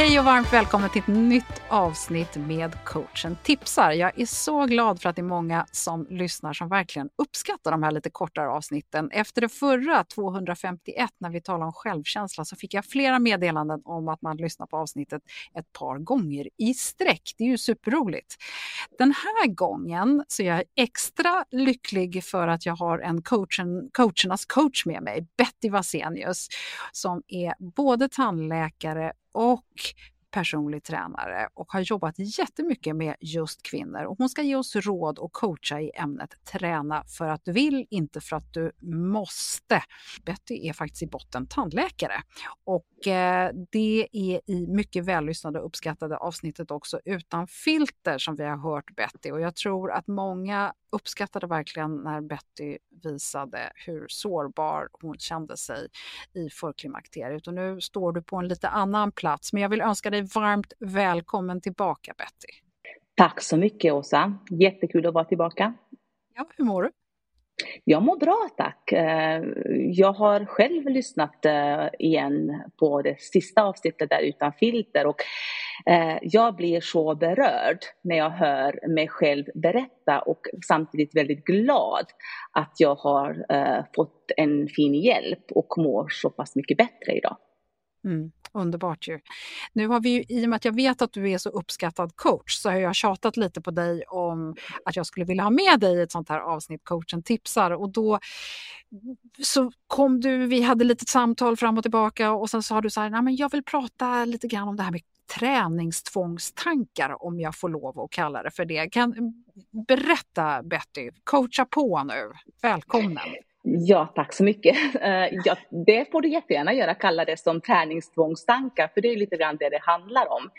Hej och varmt välkommen till ett nytt avsnitt med coachen tipsar. Jag är så glad för att det är många som lyssnar som verkligen uppskattar de här lite kortare avsnitten. Efter det förra 251 när vi talade om självkänsla så fick jag flera meddelanden om att man lyssnar på avsnittet ett par gånger i sträck. Det är ju superroligt. Den här gången så är jag extra lycklig för att jag har en coachen, coachernas coach med mig, Betty Vasenius, som är både tandläkare och personlig tränare och har jobbat jättemycket med just kvinnor. Och hon ska ge oss råd och coacha i ämnet träna för att du vill, inte för att du måste. Betty är faktiskt i botten tandläkare och eh, det är i mycket vällyssnade och uppskattade avsnittet också utan filter som vi har hört Betty och jag tror att många uppskattade verkligen när Betty visade hur sårbar hon kände sig i förklimakteriet. Och nu står du på en lite annan plats, men jag vill önska dig varmt välkommen tillbaka Betty. Tack så mycket Åsa, jättekul att vara tillbaka. Ja, hur mår du? Jag mår bra tack. Eh, jag har själv lyssnat eh, igen på det sista avsnittet där utan filter och eh, jag blir så berörd när jag hör mig själv berätta och samtidigt väldigt glad att jag har fått en fin hjälp och mår så pass mycket bättre idag. Mm. Underbart ju. Nu har vi ju, i och med att jag vet att du är så uppskattad coach, så har jag tjatat lite på dig om att jag skulle vilja ha med dig i ett sånt här avsnitt, coachen tipsar. Och då så kom du, vi hade lite samtal fram och tillbaka och sen sa du så här, Nej, men jag vill prata lite grann om det här med träningstvångstankar om jag får lov att kalla det för det. Kan, berätta Betty, coacha på nu. Välkommen! Ja, tack så mycket. Eh, ja, det får du jättegärna göra, kalla det som träningstvångstankar, för det är lite grann det det handlar om.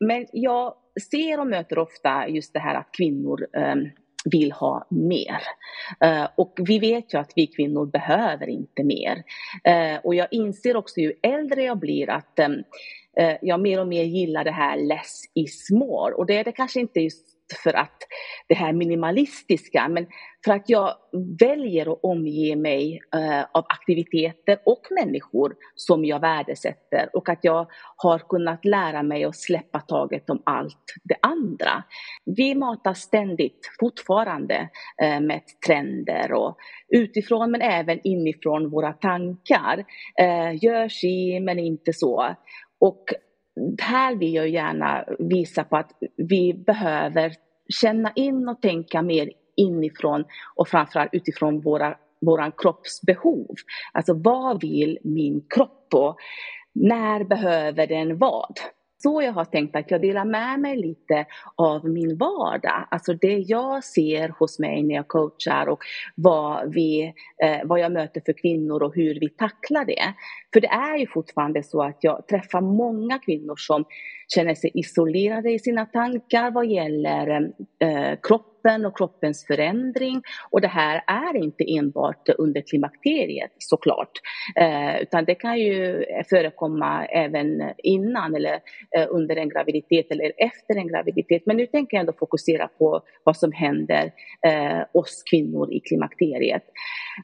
Men jag ser och möter ofta just det här att kvinnor ehm, vill ha mer. Eh, och vi vet ju att vi kvinnor behöver inte mer. Eh, och jag inser också ju äldre jag blir att ehm, eh, jag mer och mer gillar det här less is more. Och det är det kanske inte just för att det här minimalistiska, men för att jag väljer att omge mig eh, av aktiviteter och människor som jag värdesätter och att jag har kunnat lära mig att släppa taget om allt det andra. Vi matas ständigt fortfarande eh, med trender och utifrån men även inifrån våra tankar. Eh, gör si men inte så. Och här vill jag gärna visa på att vi behöver känna in och tänka mer inifrån och framförallt utifrån våra våran kroppsbehov. Alltså vad vill min kropp och när behöver den vad? Så jag har tänkt att jag delar med mig lite av min vardag, alltså det jag ser hos mig när jag coachar och vad, vi, eh, vad jag möter för kvinnor och hur vi tacklar det. För det är ju fortfarande så att jag träffar många kvinnor som känner sig isolerade i sina tankar vad gäller eh, kropp kroppen och kroppens förändring. Och det här är inte enbart under klimakteriet såklart, eh, utan det kan ju förekomma även innan eller eh, under en graviditet eller efter en graviditet. Men nu tänker jag ändå fokusera på vad som händer eh, oss kvinnor i klimakteriet.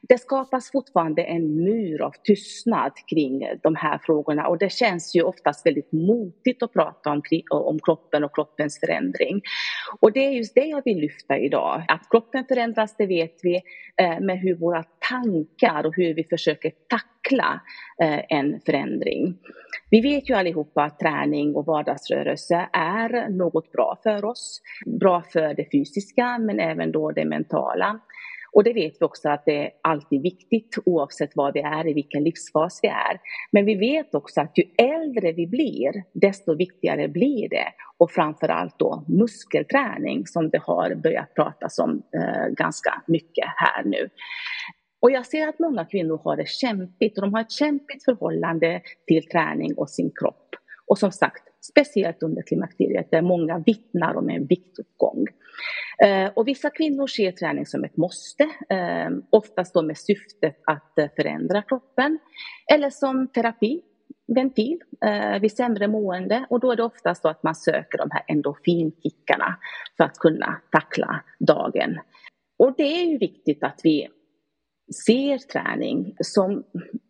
Det skapas fortfarande en mur av tystnad kring de här frågorna och det känns ju oftast väldigt motigt att prata om, om kroppen och kroppens förändring. Och det är just det jag vill lyfta idag. Att kroppen förändras, det vet vi, eh, men hur våra tankar och hur vi försöker tackla eh, en förändring. Vi vet ju allihopa att träning och vardagsrörelse är något bra för oss. Bra för det fysiska men även då det mentala. Och det vet vi också att det är alltid viktigt oavsett var vi är, i vilken livsfas vi är. Men vi vet också att ju äldre vi blir, desto viktigare blir det. Och framförallt då muskelträning som det har börjat pratas om eh, ganska mycket här nu. Och jag ser att många kvinnor har det kämpigt och de har ett kämpigt förhållande till träning och sin kropp. Och som sagt, speciellt under klimakteriet där många vittnar om en viktuppgång. Eh, och vissa kvinnor ser träning som ett måste, eh, oftast då med syftet att eh, förändra kroppen eller som terapi, ventil vid sämre mående och då är det oftast så att man söker de här endorfinkickarna för att kunna tackla dagen. Och det är ju viktigt att vi ser träning som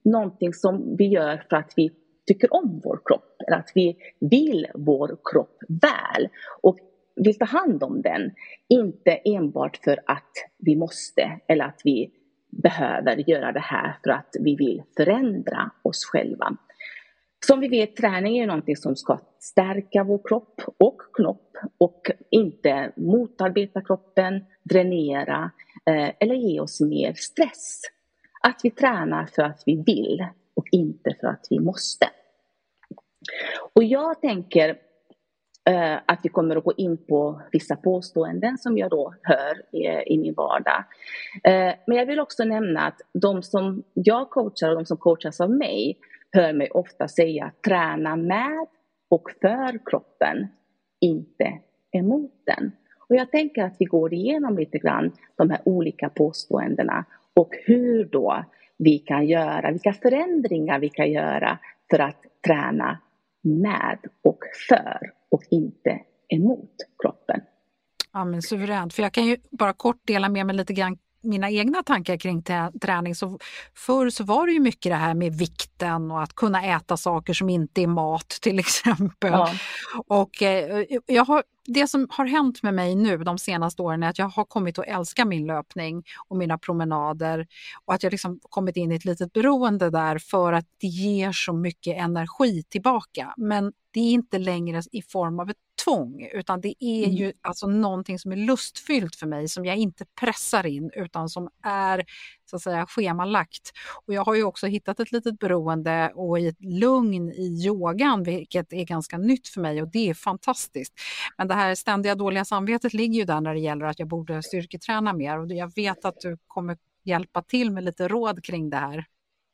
någonting som vi gör för att vi tycker om vår kropp, eller att vi vill vår kropp väl och vill ta hand om den. Inte enbart för att vi måste eller att vi behöver göra det här för att vi vill förändra oss själva. Som vi vet, träning är någonting som ska stärka vår kropp och knopp och inte motarbeta kroppen, dränera eh, eller ge oss mer stress. Att vi tränar för att vi vill och inte för att vi måste. Och jag tänker eh, att vi kommer att gå in på vissa påståenden som jag då hör i, i min vardag. Eh, men jag vill också nämna att de som jag coachar och de som coachas av mig hör mig ofta säga träna med och för kroppen, inte emot den. Och jag tänker att vi går igenom lite grann de här olika påståendena och hur då vi kan göra, vilka förändringar vi kan göra för att träna med och för och inte emot kroppen. Ja, men suveränt. För jag kan ju bara kort dela med mig lite grann mina egna tankar kring träning. Så förr så var det ju mycket det här med vikten och att kunna äta saker som inte är mat till exempel. Ja. Och eh, jag har det som har hänt med mig nu de senaste åren är att jag har kommit att älska min löpning och mina promenader och att jag liksom kommit in i ett litet beroende där för att det ger så mycket energi tillbaka. Men det är inte längre i form av ett tvång utan det är mm. ju alltså någonting som är lustfyllt för mig som jag inte pressar in utan som är så att säga schemalagt. Och jag har ju också hittat ett litet beroende och ett lugn i yogan vilket är ganska nytt för mig och det är fantastiskt. Men det här ständiga dåliga samvetet ligger ju där när det gäller att jag borde styrketräna mer och jag vet att du kommer hjälpa till med lite råd kring det här.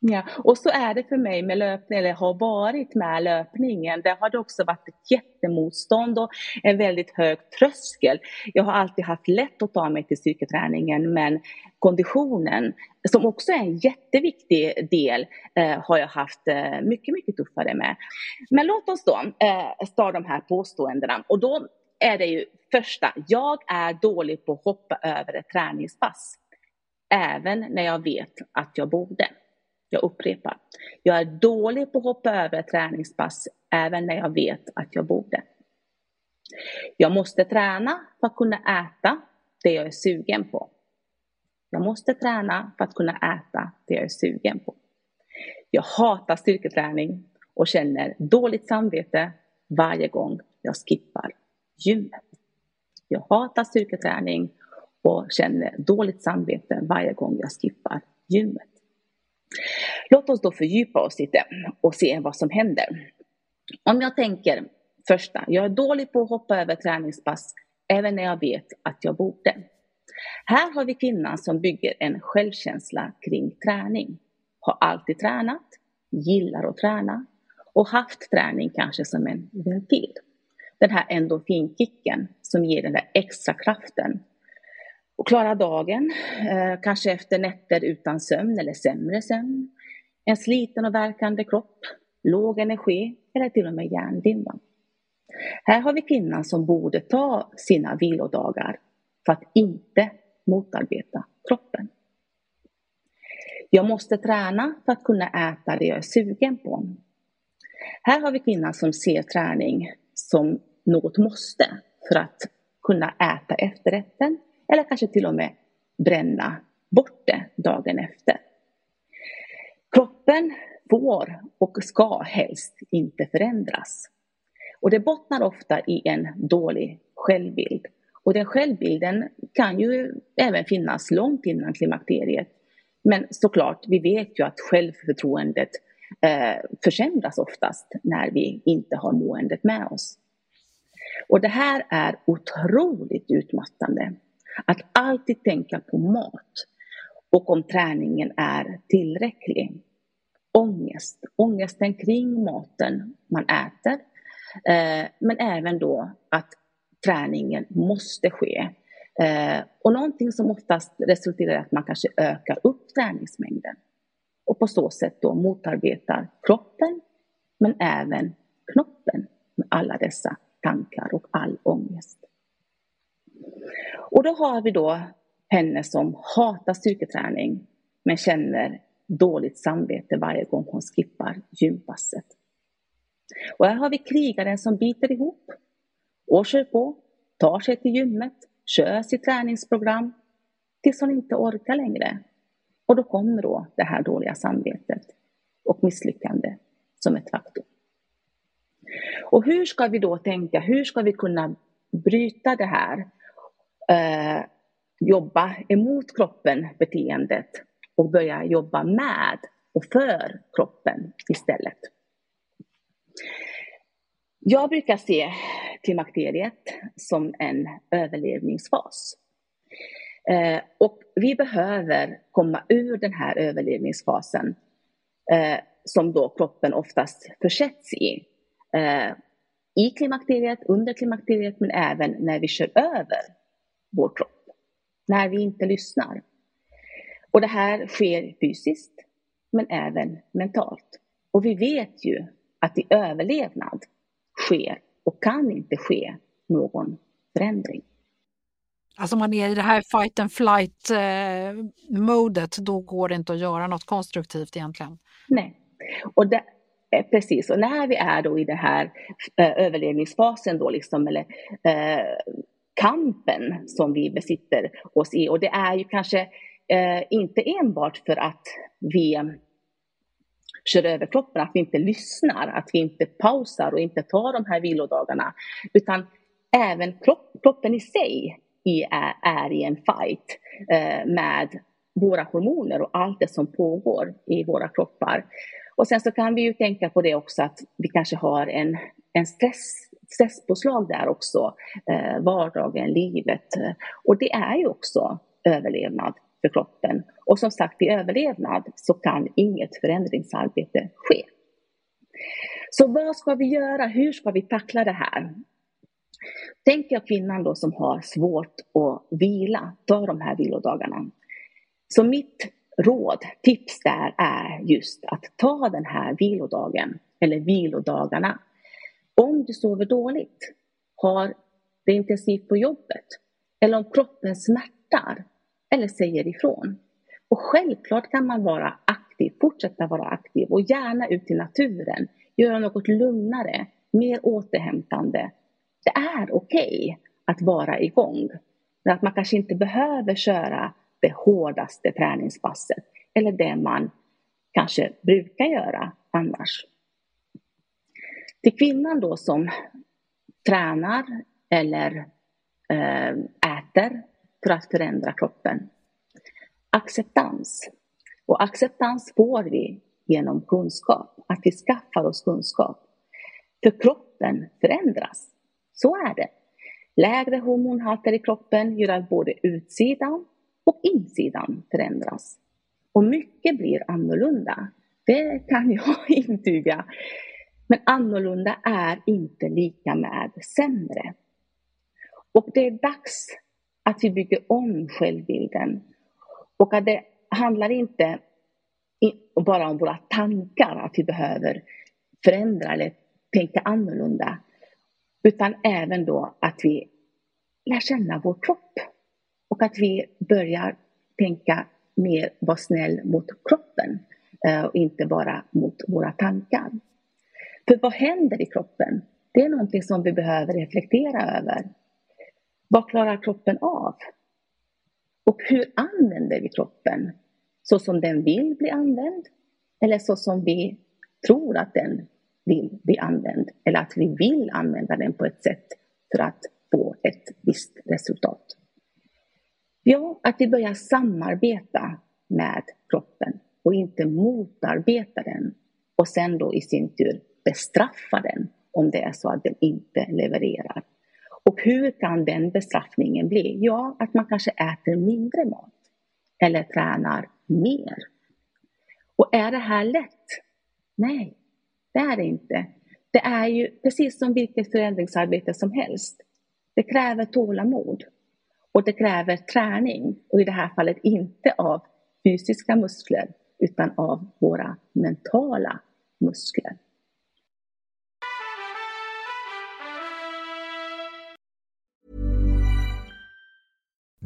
Ja, och så är det för mig med löpning, eller har varit med löpningen. Där har det också varit ett jättemotstånd och en väldigt hög tröskel. Jag har alltid haft lätt att ta mig till styrketräningen men konditionen, som också är en jätteviktig del, eh, har jag haft eh, mycket, mycket tuffare med. Men låt oss då eh, ta de här påståendena. Och då är det ju första, jag är dålig på att hoppa över ett träningspass. Även när jag vet att jag borde. Jag upprepar. Jag är dålig på att hoppa över träningspass även när jag vet att jag borde. Jag måste träna för att kunna äta det jag är sugen på. Jag måste träna för att kunna äta det jag är sugen på. Jag hatar styrketräning och känner dåligt samvete varje gång jag skippar gymmet. Jag hatar styrketräning och känner dåligt samvete varje gång jag skippar gymmet. Låt oss då fördjupa oss lite och se vad som händer. Om jag tänker första, jag är dålig på att hoppa över träningspass även när jag vet att jag borde. Här har vi kvinnan som bygger en självkänsla kring träning. Har alltid tränat, gillar att träna och haft träning kanske som en ventil. Den här endorfinkicken som ger den där extra kraften och klara dagen, eh, kanske efter nätter utan sömn eller sämre sömn. En sliten och verkande kropp, låg energi eller till och med hjärndimma. Här har vi kvinnan som borde ta sina vilodagar för att inte motarbeta kroppen. Jag måste träna för att kunna äta det jag är sugen på. Här har vi kvinnan som ser träning som något måste för att kunna äta efterrätten eller kanske till och med bränna bort det dagen efter. Kroppen får och ska helst inte förändras. Och det bottnar ofta i en dålig självbild. Och den självbilden kan ju även finnas långt innan klimakteriet. Men såklart, vi vet ju att självförtroendet eh, försämras oftast när vi inte har måendet med oss. Och det här är otroligt utmattande. Att alltid tänka på mat och om träningen är tillräcklig. Ångest, ångesten kring maten man äter. Eh, men även då att träningen måste ske. Eh, och någonting som oftast resulterar i att man kanske ökar upp träningsmängden. Och på så sätt då motarbetar kroppen men även knoppen med alla dessa tankar och all ångest. Och då har vi då henne som hatar styrketräning men känner dåligt samvete varje gång hon skippar gympasset. Och här har vi krigaren som biter ihop och kör på, tar sig till gymmet, kör sitt träningsprogram tills hon inte orkar längre. Och då kommer då det här dåliga samvetet och misslyckande som ett faktum. Och hur ska vi då tänka? Hur ska vi kunna bryta det här? Eh, jobba emot kroppen, beteendet och börja jobba med och för kroppen istället. Jag brukar se klimakteriet som en överlevningsfas. Eh, och vi behöver komma ur den här överlevningsfasen eh, som då kroppen oftast försätts i. Eh, I klimakteriet, under klimakteriet men även när vi kör över vår kropp. När vi inte lyssnar. Och det här sker fysiskt men även mentalt. Och vi vet ju att i överlevnad sker och kan inte ske någon förändring. Alltså man är i det här fight and flight eh, modet, då går det inte att göra något konstruktivt egentligen. Nej, och det, eh, precis. Och när vi är då i den här eh, överlevningsfasen då liksom, eller eh, kampen som vi besitter oss i, och det är ju kanske eh, inte enbart för att vi kör över kroppen, att vi inte lyssnar, att vi inte pausar och inte tar de här vilodagarna, utan även kropp, kroppen i sig i, är, är i en fight eh, med våra hormoner och allt det som pågår i våra kroppar. Och sen så kan vi ju tänka på det också att vi kanske har en, en stress, stresspåslag där också, eh, vardagen, livet. Eh, och det är ju också överlevnad för kroppen. Och som sagt, i överlevnad så kan inget förändringsarbete ske. Så vad ska vi göra? Hur ska vi tackla det här? Tänk jag kvinnan då som har svårt att vila, ta de här vilodagarna. Så mitt råd, tips där är just att ta den här vilodagen, eller vilodagarna. Om du sover dåligt, har det intensivt på jobbet, eller om kroppen smärtar, eller säger ifrån. Och självklart kan man vara aktiv, fortsätta vara aktiv och gärna ut i naturen, göra något lugnare, mer återhämtande. Det är okej okay att vara igång. Men att man kanske inte behöver köra det hårdaste träningspasset eller det man kanske brukar göra annars. Till kvinnan då som tränar eller eh, äter för att förändra kroppen. Acceptans. Och acceptans får vi genom kunskap, att vi skaffar oss kunskap. För kroppen förändras. Så är det. Lägre hormonhalter i kroppen gör att både utsidan och insidan förändras. Och mycket blir annorlunda. Det kan jag intyga. Men annorlunda är inte lika med sämre. Och det är dags att vi bygger om självbilden. Och att det handlar inte bara om våra tankar, att vi behöver förändra eller tänka annorlunda. Utan även då att vi lär känna vår kropp. Och att vi börjar tänka mer, vara snäll mot kroppen eh, och inte bara mot våra tankar. För vad händer i kroppen? Det är någonting som vi behöver reflektera över. Vad klarar kroppen av? Och hur använder vi kroppen? Så som den vill bli använd? Eller så som vi tror att den vill bli använd? Eller att vi vill använda den på ett sätt för att få ett visst resultat? Ja, att vi börjar samarbeta med kroppen och inte motarbeta den och sen då i sin tur bestraffa den om det är så att den inte levererar. Och hur kan den bestraffningen bli? Ja, att man kanske äter mindre mat eller tränar mer. Och är det här lätt? Nej, det är det inte. Det är ju precis som vilket förändringsarbete som helst. Det kräver tålamod och det kräver träning och i det här fallet inte av fysiska muskler utan av våra mentala muskler.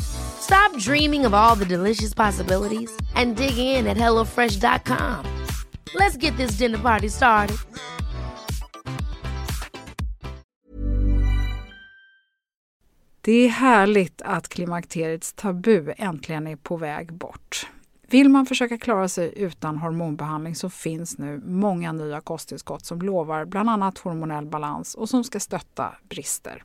Stop dreaming of all the delicious possibilities and dig in at HelloFresh.com. Let's get this dinner party started. Det är härligt att klimakteriets tabu äntligen är på väg bort. Vill man försöka klara sig utan hormonbehandling så finns nu många nya kosttillskott som lovar bland annat hormonell balans och som ska stötta brister.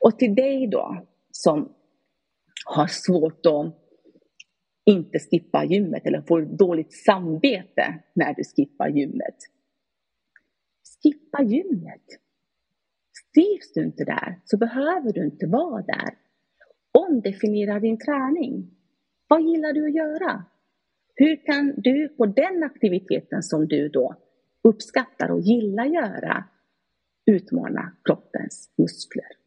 Och till dig då som har svårt att inte skippa gymmet eller får dåligt samvete när du skippar gymmet. Skippa gymmet. Trivs du inte där så behöver du inte vara där. Omdefiniera din träning. Vad gillar du att göra? Hur kan du på den aktiviteten som du då uppskattar och gillar göra utmana kroppens muskler?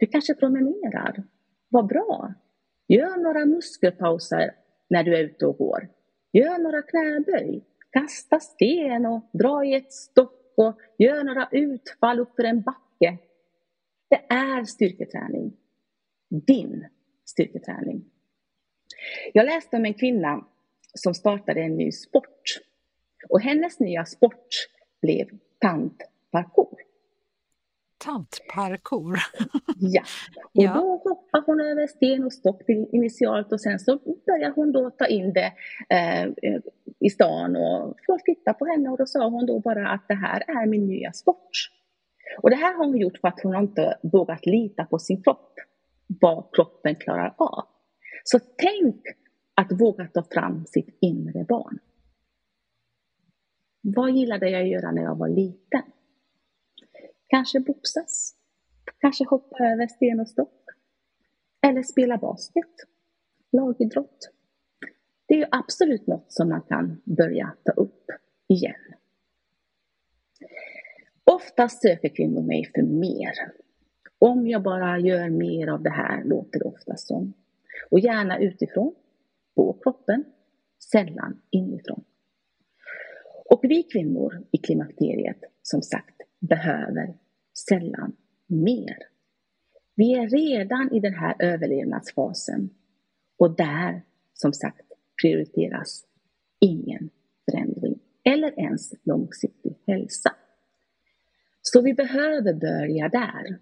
Du kanske promenerar. Vad bra! Gör några muskelpauser när du är ute och går. Gör några knäböj. Kasta sten och dra i ett stock och gör några utfall uppför en backe. Det är styrketräning. Din styrketräning. Jag läste om en kvinna som startade en ny sport. Och hennes nya sport blev tantparkour. Tantparkour? ja. Och ja. då hoppar hon över sten och stock initialt och sen så börjar hon då ta in det eh, i stan och folk tittade på henne och då sa hon då bara att det här är min nya sport. Och det här har hon gjort för att hon inte vågat lita på sin kropp, vad kroppen klarar av. Så tänk att våga ta fram sitt inre barn. Vad gillade jag att göra när jag var liten? Kanske boxas, kanske hoppa över sten och stock, eller spela basket, lagidrott. Det är absolut något som man kan börja ta upp igen. Ofta söker kvinnor mig för mer. Om jag bara gör mer av det här, låter det ofta som. Och gärna utifrån, på kroppen, sällan inifrån. Och vi kvinnor i klimakteriet, som sagt, behöver sällan mer. Vi är redan i den här överlevnadsfasen och där, som sagt, prioriteras ingen förändring eller ens långsiktig hälsa. Så vi behöver börja där.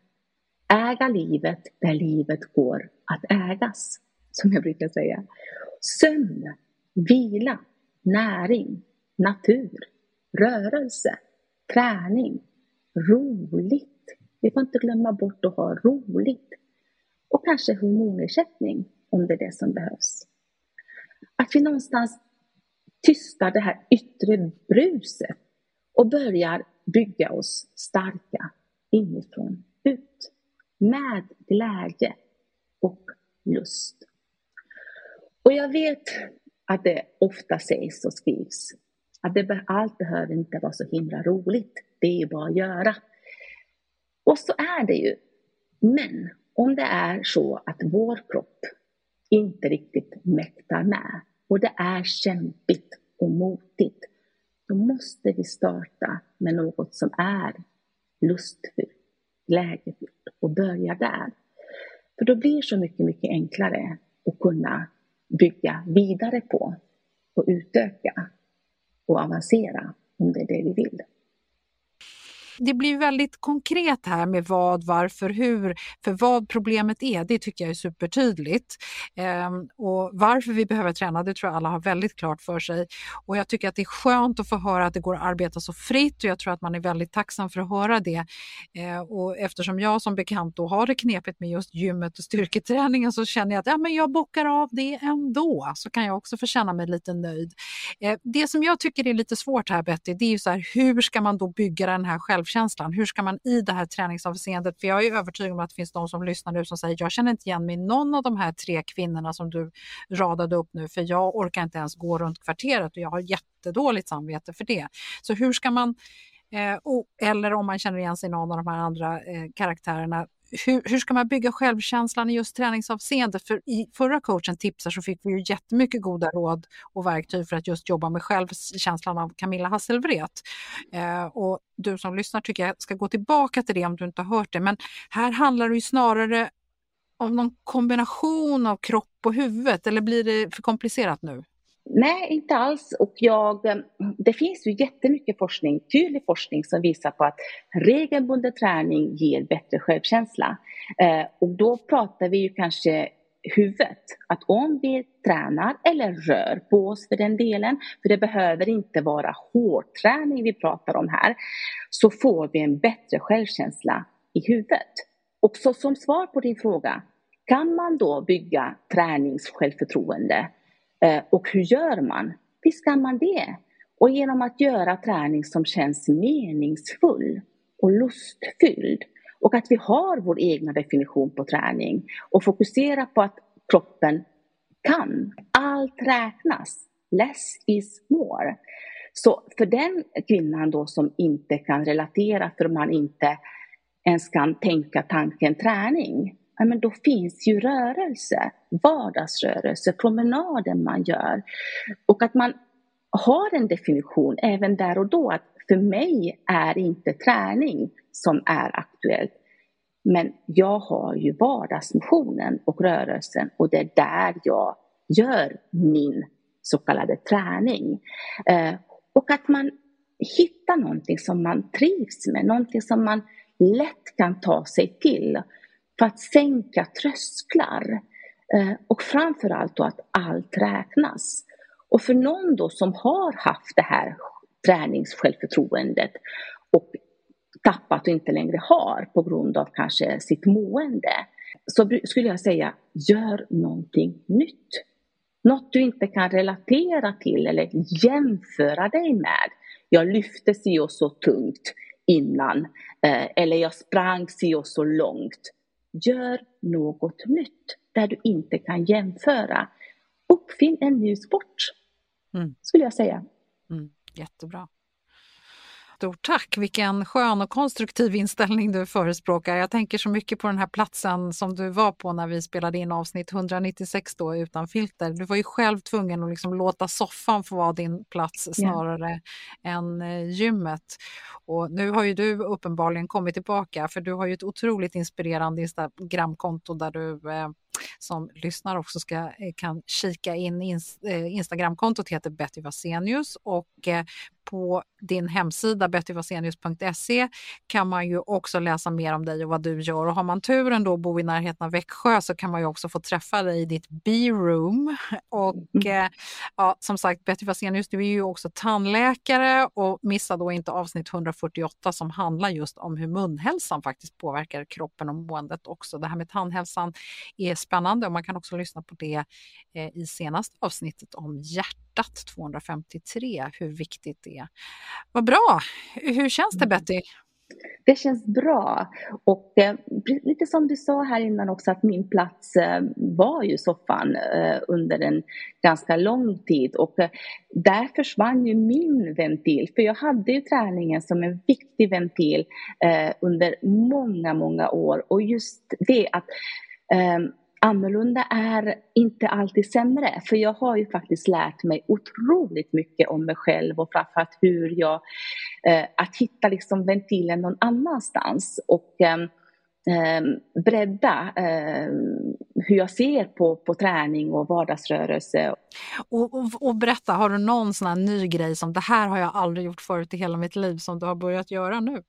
Äga livet där livet går att ägas, som jag brukar säga. Sömn, vila, näring, natur, rörelse, träning, roligt. Vi får inte glömma bort att ha roligt. Och kanske hormonersättning om det är det som behövs. Att vi någonstans tystar det här yttre bruset och börjar bygga oss starka inifrån ut. Med glädje och lust. Och jag vet att det ofta sägs och skrivs att det, allt behöver inte vara så himla roligt. Det är bara att göra. Och så är det ju. Men om det är så att vår kropp inte riktigt mäktar med och det är kämpigt och motigt, då måste vi starta med något som är lustfyllt, glädjefyllt och börja där. För då blir det så mycket, mycket enklare att kunna bygga vidare på och utöka och avancera om det är det vi vill det blir väldigt konkret här med vad, varför, hur. För vad problemet är, det tycker jag är supertydligt. Ehm, och varför vi behöver träna, det tror jag alla har väldigt klart för sig. Och jag tycker att det är skönt att få höra att det går att arbeta så fritt och jag tror att man är väldigt tacksam för att höra det. Ehm, och eftersom jag som bekant då har det knepigt med just gymmet och styrketräningen så känner jag att ja, men jag bockar av det ändå, så kan jag också få känna mig lite nöjd. Ehm, det som jag tycker är lite svårt här Betty, det är ju så här, hur ska man då bygga den här själv självkänslan. Hur ska man i det här träningsavseendet, för jag är övertygad om att det finns de som lyssnar nu som säger jag känner inte igen mig i någon av de här tre kvinnorna som du radade upp nu för jag orkar inte ens gå runt kvarteret och jag har jättedåligt samvete för det. Så hur ska man Eh, och, eller om man känner igen sig i någon av de här andra eh, karaktärerna, hur, hur, ska man bygga självkänslan i just träningsavseende? För i förra coachen tipsar så fick vi ju jättemycket goda råd och verktyg för att just jobba med självkänslan av Camilla Hasselvret. Eh, och du som lyssnar tycker jag ska gå tillbaka till det om du inte har hört det. Men här handlar det ju snarare om någon kombination av kropp och huvudet eller blir det för komplicerat nu? Nej, inte alls. Och jag, eh, det finns ju jättemycket forskning, tydlig forskning som visar på att regelbunden träning ger bättre självkänsla. Eh, och då pratar vi ju kanske huvudet. Att om vi tränar eller rör på oss för den delen, för det behöver inte vara hårdträning vi pratar om här, så får vi en bättre självkänsla i huvudet. Och så som svar på din fråga, kan man då bygga träningssjälvförtroende Eh, och hur gör man? Visst kan man det. Och genom att göra träning som känns meningsfull och lustfylld och att vi har vår egna definition på träning och fokusera på att kroppen kan. Allt räknas. Less is more. Så för den kvinnan då som inte kan relatera för man inte ens kan tänka tanken träning, ja, men då finns ju rörelse, vardagsrörelse, promenaden man gör. Och att man har en definition även där och då att för mig är inte träning som är aktuellt. Men jag har ju vardagsmotionen och rörelsen och det är där jag gör min så kallade träning. Eh, och att man hittar någonting som man trivs med, någonting som man lätt kan ta sig till för att sänka trösklar. Eh, och framförallt då att allt räknas. Och för någon då som har haft det här träningssjälvförtroendet och tappat och inte längre har på grund av kanske sitt mående så skulle jag säga gör någonting nytt. Något du inte kan relatera till eller jämföra dig med. Jag lyfte si och så tungt innan eh, eller jag sprang si och så långt. Gör något nytt där du inte kan jämföra. Uppfinn en ny sport, mm. skulle jag säga. Mm. Jättebra. Stort tack! Vilken skön och konstruktiv inställning du förespråkar. Jag tänker så mycket på den här platsen som du var på när vi spelade in avsnitt 196 då utan filter. Du var ju själv tvungen att liksom låta soffan få vara din plats snarare ja. än eh, gymmet. Och nu har ju du uppenbarligen kommit tillbaka för du har ju ett otroligt inspirerande Instagramkonto där du eh, som lyssnar också ska, eh, kan kika in. Instagramkontot heter Betty Vasenius och på din hemsida bettyvasenius.se kan man ju också läsa mer om dig och vad du gör. Och har man turen då att bo i närheten av Växjö så kan man ju också få träffa dig i ditt B-room. Och mm. eh, ja, som sagt, Betty Vasenius, du är ju också tandläkare och missa då inte avsnitt 148 som handlar just om hur munhälsan faktiskt påverkar kroppen och måendet också. Det här med tandhälsan är spännande och man kan också lyssna på det eh, i senaste avsnittet om hjärtat 253, hur viktigt det är. Vad bra! Hur känns det mm. Betty? Det känns bra. Och eh, lite som du sa här innan också att min plats eh, var ju soffan eh, under en ganska lång tid. Och eh, där försvann ju min ventil. För jag hade ju träningen som en viktig ventil eh, under många, många år. Och just det att eh, annorlunda är inte alltid sämre. För jag har ju faktiskt lärt mig otroligt mycket om mig själv och framförallt hur jag, eh, att hitta liksom ventilen någon annanstans. Och eh, bredda eh, hur jag ser på, på träning och vardagsrörelse. Och, och, och, berätta, har du någon sån här ny grej som det här har jag aldrig gjort förut i hela mitt liv som du har börjat göra nu?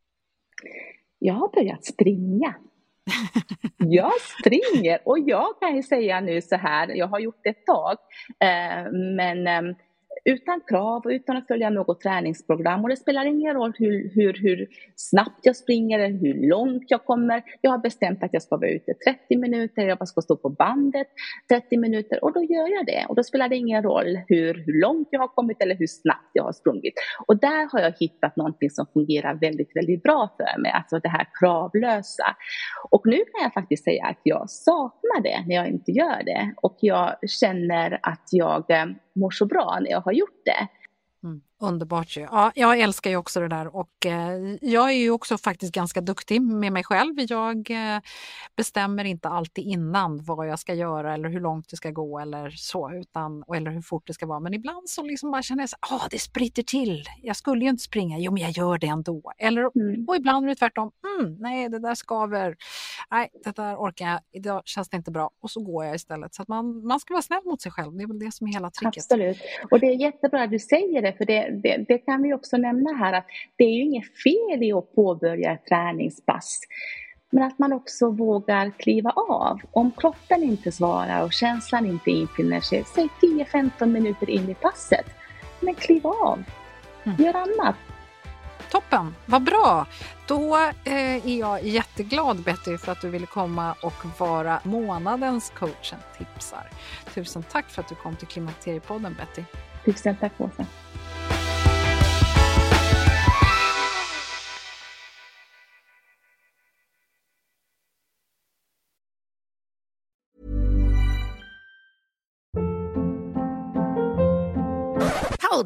Jag har börjat springa. Jag springer. Och jag kan ju säga nu så här, jag har gjort det ett tag, eh, men eh, utan krav och utan att följa något träningsprogram. Och det spelar ingen roll hur, hur, hur snabbt jag springer eller hur långt jag kommer. Jag har bestämt att jag ska vara ute 30 minuter, jag ska stå på bandet 30 minuter och då gör jag det. Och då spelar det ingen roll hur, hur långt jag har kommit eller hur snabbt jag har sprungit. Och där har jag hittat någonting som fungerar väldigt, väldigt bra för mig, alltså det här kravlösa. Och nu kan jag faktiskt säga att jag saknar det när jag inte gör det. Och jag känner att jag eh, mår så bra när jag har gjort det. Mm. Underbart ju. Ja, jag älskar ju också det där och eh, jag är ju också faktiskt ganska duktig med mig själv. Jag eh, bestämmer inte alltid innan vad jag ska göra eller hur långt det ska gå eller så, utan, eller hur fort det ska vara. Men ibland så liksom bara känner jag att ah, det spritter till. Jag skulle ju inte springa, jo men jag gör det ändå. Eller, mm. Och ibland är det tvärtom, mm, nej det där skaver, nej det där orkar jag, idag känns det inte bra och så går jag istället. Så man, man ska vara snäll mot sig själv, det är väl det som är hela tricket. Absolut, och det är jättebra att du säger det, för det det, det, kan vi också nämna här att det är ju inget fel i att påbörja ett träningspass. Men att man också vågar kliva av. Om kroppen inte svarar och känslan inte infinner sig, säg 10-15 minuter in i passet. Men kliv av, mm. gör annat. Toppen, vad bra! Då eh, är jag jätteglad Betty för att du ville komma och vara månadens coachen tipsar. Tusen tack för att du kom till Klimakteriepodden Betty. Tusen tack Åsa.